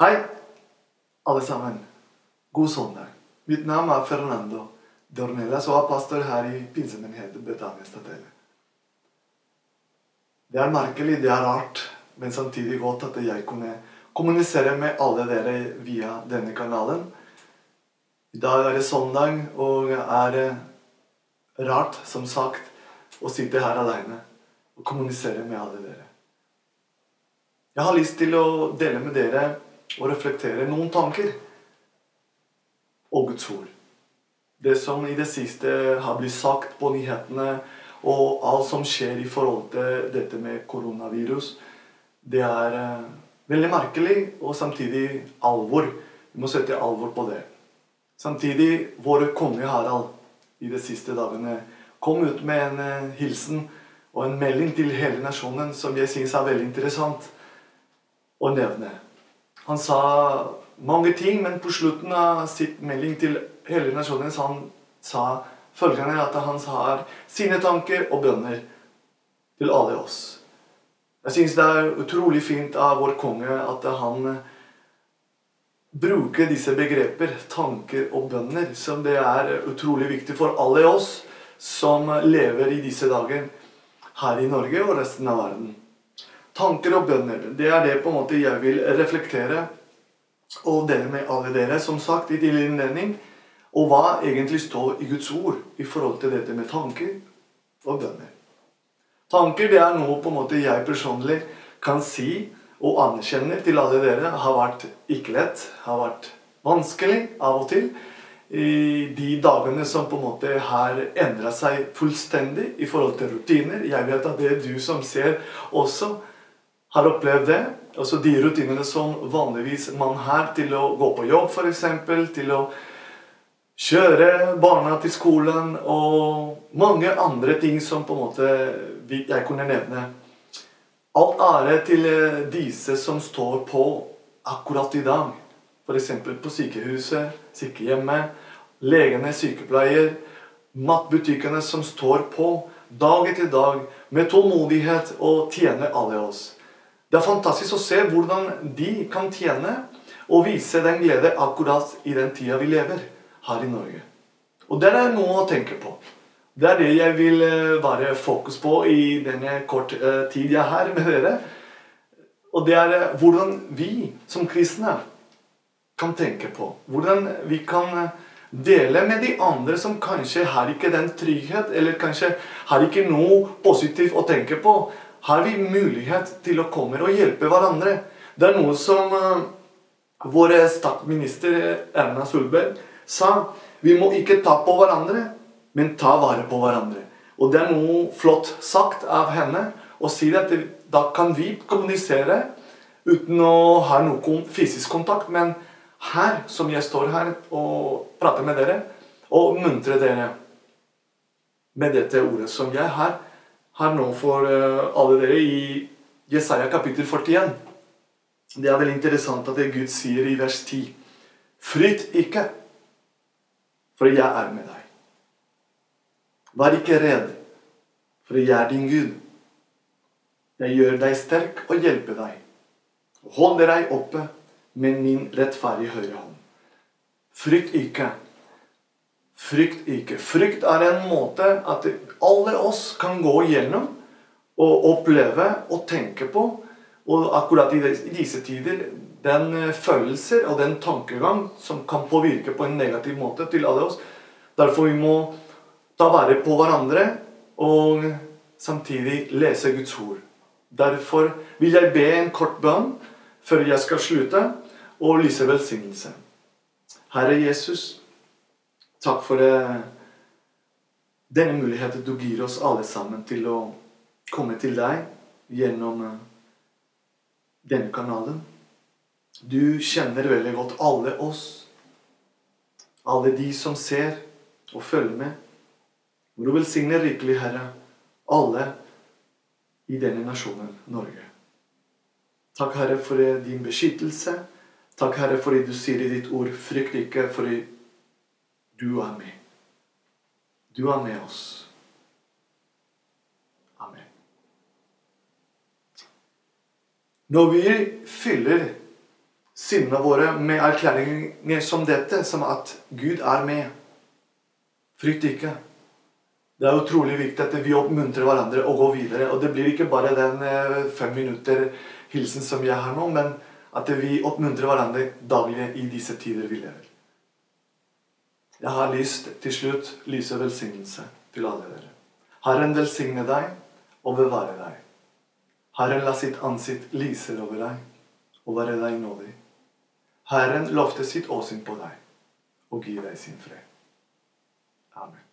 Hei, alle sammen. God søndag. Mitt navn er Fernando Dornelas og er pastor her i pinsemenigheten Betania Statelle. Det er merkelig, det er rart, men samtidig godt at jeg kunne kommunisere med alle dere via denne kanalen. I dag er det søndag, og er rart, som sagt, å sitte her alene og kommunisere med alle dere. Jeg har lyst til å dele med dere og reflektere noen tanker og Guds ord. Det som i det siste har blitt sagt på nyhetene, og alt som skjer i forhold til dette med koronavirus, det er eh, veldig merkelig og samtidig alvor. Vi må sette alvor på det. Samtidig, vår konge Harald i de siste dagene kom ut med en eh, hilsen og en melding til hele nasjonen som jeg syns er veldig interessant å nevne. Han sa mange ting, men på slutten av sitt melding til hele nasjonen han sa følgende at han har sine tanker og bønner til alle oss. Jeg syns det er utrolig fint av vår konge at han bruker disse begreper, tanker og bønner, som det er utrolig viktig for alle oss som lever i disse dager her i Norge og resten av verden. Tanker og bønner, det er det på en måte jeg vil reflektere og dele med alle dere, som sagt, i tidlig innledning. Og hva egentlig står i Guds ord i forhold til dette med tanker og bønner. Tanker det er noe på en måte jeg personlig kan si og anerkjenne til alle dere har vært ikke lett, har vært vanskelig av og til. I de dagene som på en måte har endra seg fullstendig i forhold til rutiner. Jeg vet at det er du som ser også har opplevd det. Altså de rutinene som vanligvis man har til å gå på jobb, f.eks. Til å kjøre barna til skolen og mange andre ting som på en måte jeg kunne nevne. Alt ære til disse som står på akkurat i dag. F.eks. på sykehuset, sykehjemmet, legene, sykepleier, matbutikkene som står på dag etter dag med tålmodighet og tjener alle oss. Det er fantastisk å se hvordan de kan tjene og vise den glede akkurat i den tida vi lever her i Norge. Og det er noe å tenke på. Det er det jeg vil være fokus på i denne kort tid jeg er her med dere. Og det er hvordan vi som kristne kan tenke på. Hvordan vi kan dele med de andre som kanskje har ikke den trygghet, eller kanskje har ikke noe positivt å tenke på har vi mulighet til å komme og hjelpe hverandre. Det er noe som uh, vår statsminister Erna Solberg sa. Vi må ikke ta på hverandre, men ta vare på hverandre. Og det er noe flott sagt av henne å si at da kan vi kommunisere uten å ha noen fysisk kontakt. Men her, som jeg står her og prater med dere, og muntrer dere med dette ordet som jeg har, her nå for alle dere i Jesaja kapittel 41. Det er veldig interessant at det Gud sier i vers 10. Frykt ikke, for jeg er med deg. Vær ikke redd, for jeg er din Gud. Jeg gjør deg sterk og hjelper deg. Og holder deg oppe med min rettferdige høyre hånd. Frykt ikke. Frykt ikke. Frykt er en måte at alle oss kan gå gjennom og oppleve og tenke på. Og akkurat i disse tider den følelser og den tankegang som kan påvirke på en negativ måte til alle oss. Derfor vi må ta vare på hverandre og samtidig lese Guds ord. Derfor vil jeg be en kort bønn før jeg skal slutte, og lyse velsignelse. Herre Jesus, Takk for denne muligheten du gir oss alle sammen til å komme til deg gjennom denne kanalen. Du kjenner veldig godt alle oss, alle de som ser og følger med. Må du velsigne rikelig, Herre, alle i denne nasjonen, Norge. Takk, Herre, for din beskyttelse. Takk, Herre, fordi du sier i ditt ord 'frykt ikke', fordi du er med. Du er med oss. Amen. Når vi fyller sinnene våre med erklæringer som dette, som at Gud er med. Frykt ikke. Det er utrolig viktig at vi oppmuntrer hverandre og går videre. Og det blir ikke bare den eh, fem minutter hilsen som jeg har nå, men at vi oppmuntrer hverandre daglig i disse tider vi lever. Jeg har lyst til slutt lyse velsignelse til alle dere. Herren velsigne deg og bevare deg. Herren la sitt ansikt lyse over deg og være deg nådig. Herren lovte sitt åsyn på deg og gi deg sin fred. Amen.